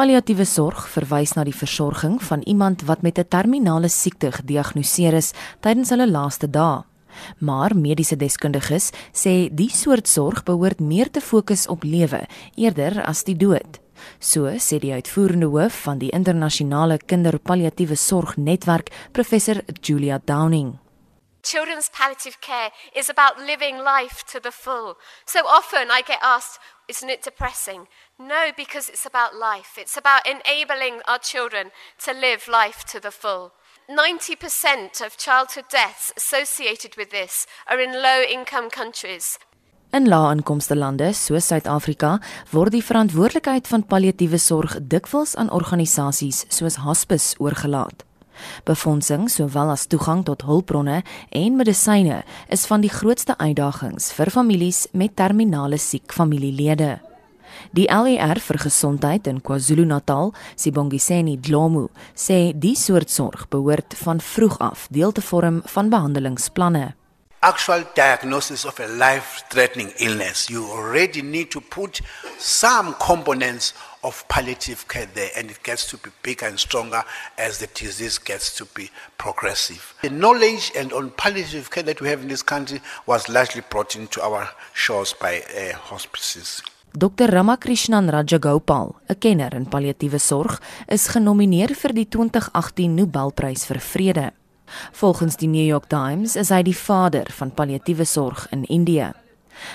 Palliatiewe sorg verwys na die versorging van iemand wat met 'n terminale siekte gediagnoseer is tydens hulle laaste dae. Maar mediese deskundiges sê die soort sorg behoort meer te fokus op lewe eerder as die dood. So sê die uitvoerende hoof van die internasionale kinderpalliatiewe sorgnetwerk, professor Julia Downing. Children's palliative care is about living life to the full. So often I get asked, isn't it depressing? No, because it's about life. It's about enabling our children to live life to the full. 90% of childhood deaths associated with this are in low income countries. In lae-inkomste lande soos Suid-Afrika word die verantwoordelikheid van palliatiewe sorg dikwels aan organisasies soos hospice oorgelaat. Befondsing sowel as toegang tot hulpbronne en medisyne is van die grootste uitdagings vir families met terminale siek familielede. Die LER vir gesondheid in KwaZulu-Natal, Sibongiseni Dlomo, sê die soort sorg behoort van vroeg af deel te vorm van behandelingsplanne. Actual diagnosis of a life threatening illness, you already need to put some components of palliative care there, and it gets to be bigger and stronger as the disease gets to be progressive. The knowledge and on palliative care that we have in this country was largely brought into our shores by uh, hospices. Dr Ramakrishnan Rajagopal, 'n kenner in palliatiewe sorg, is genomineer vir die 2018 Nobelprys vir Vrede. Volgens die New York Times is hy die vader van palliatiewe sorg in Indië.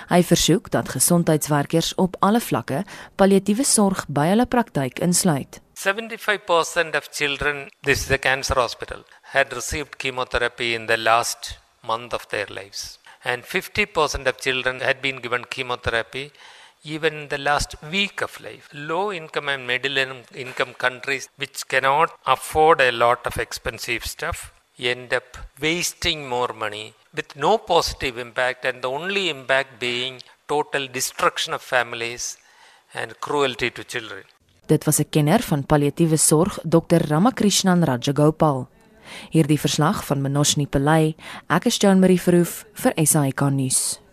Hy versoek dat gesondheidswerkers op alle vlakke palliatiewe sorg by hulle praktyk insluit. 75% of children, this is a cancer hospital, had received chemotherapy in the last month of their lives. And 50% of children had been given chemotherapy even in the last week of life. Low income and middle income countries, which cannot afford a lot of expensive stuff, end up wasting more money with no positive impact, and the only impact being total destruction of families and cruelty to children. Dit was 'n kenner van palliatiewe sorg, Dr Ramakrishnan Rajagopal. Hierdie verslag van Manoshni Pillay, ek is Joan Marie Verhoef vir SAK nuus.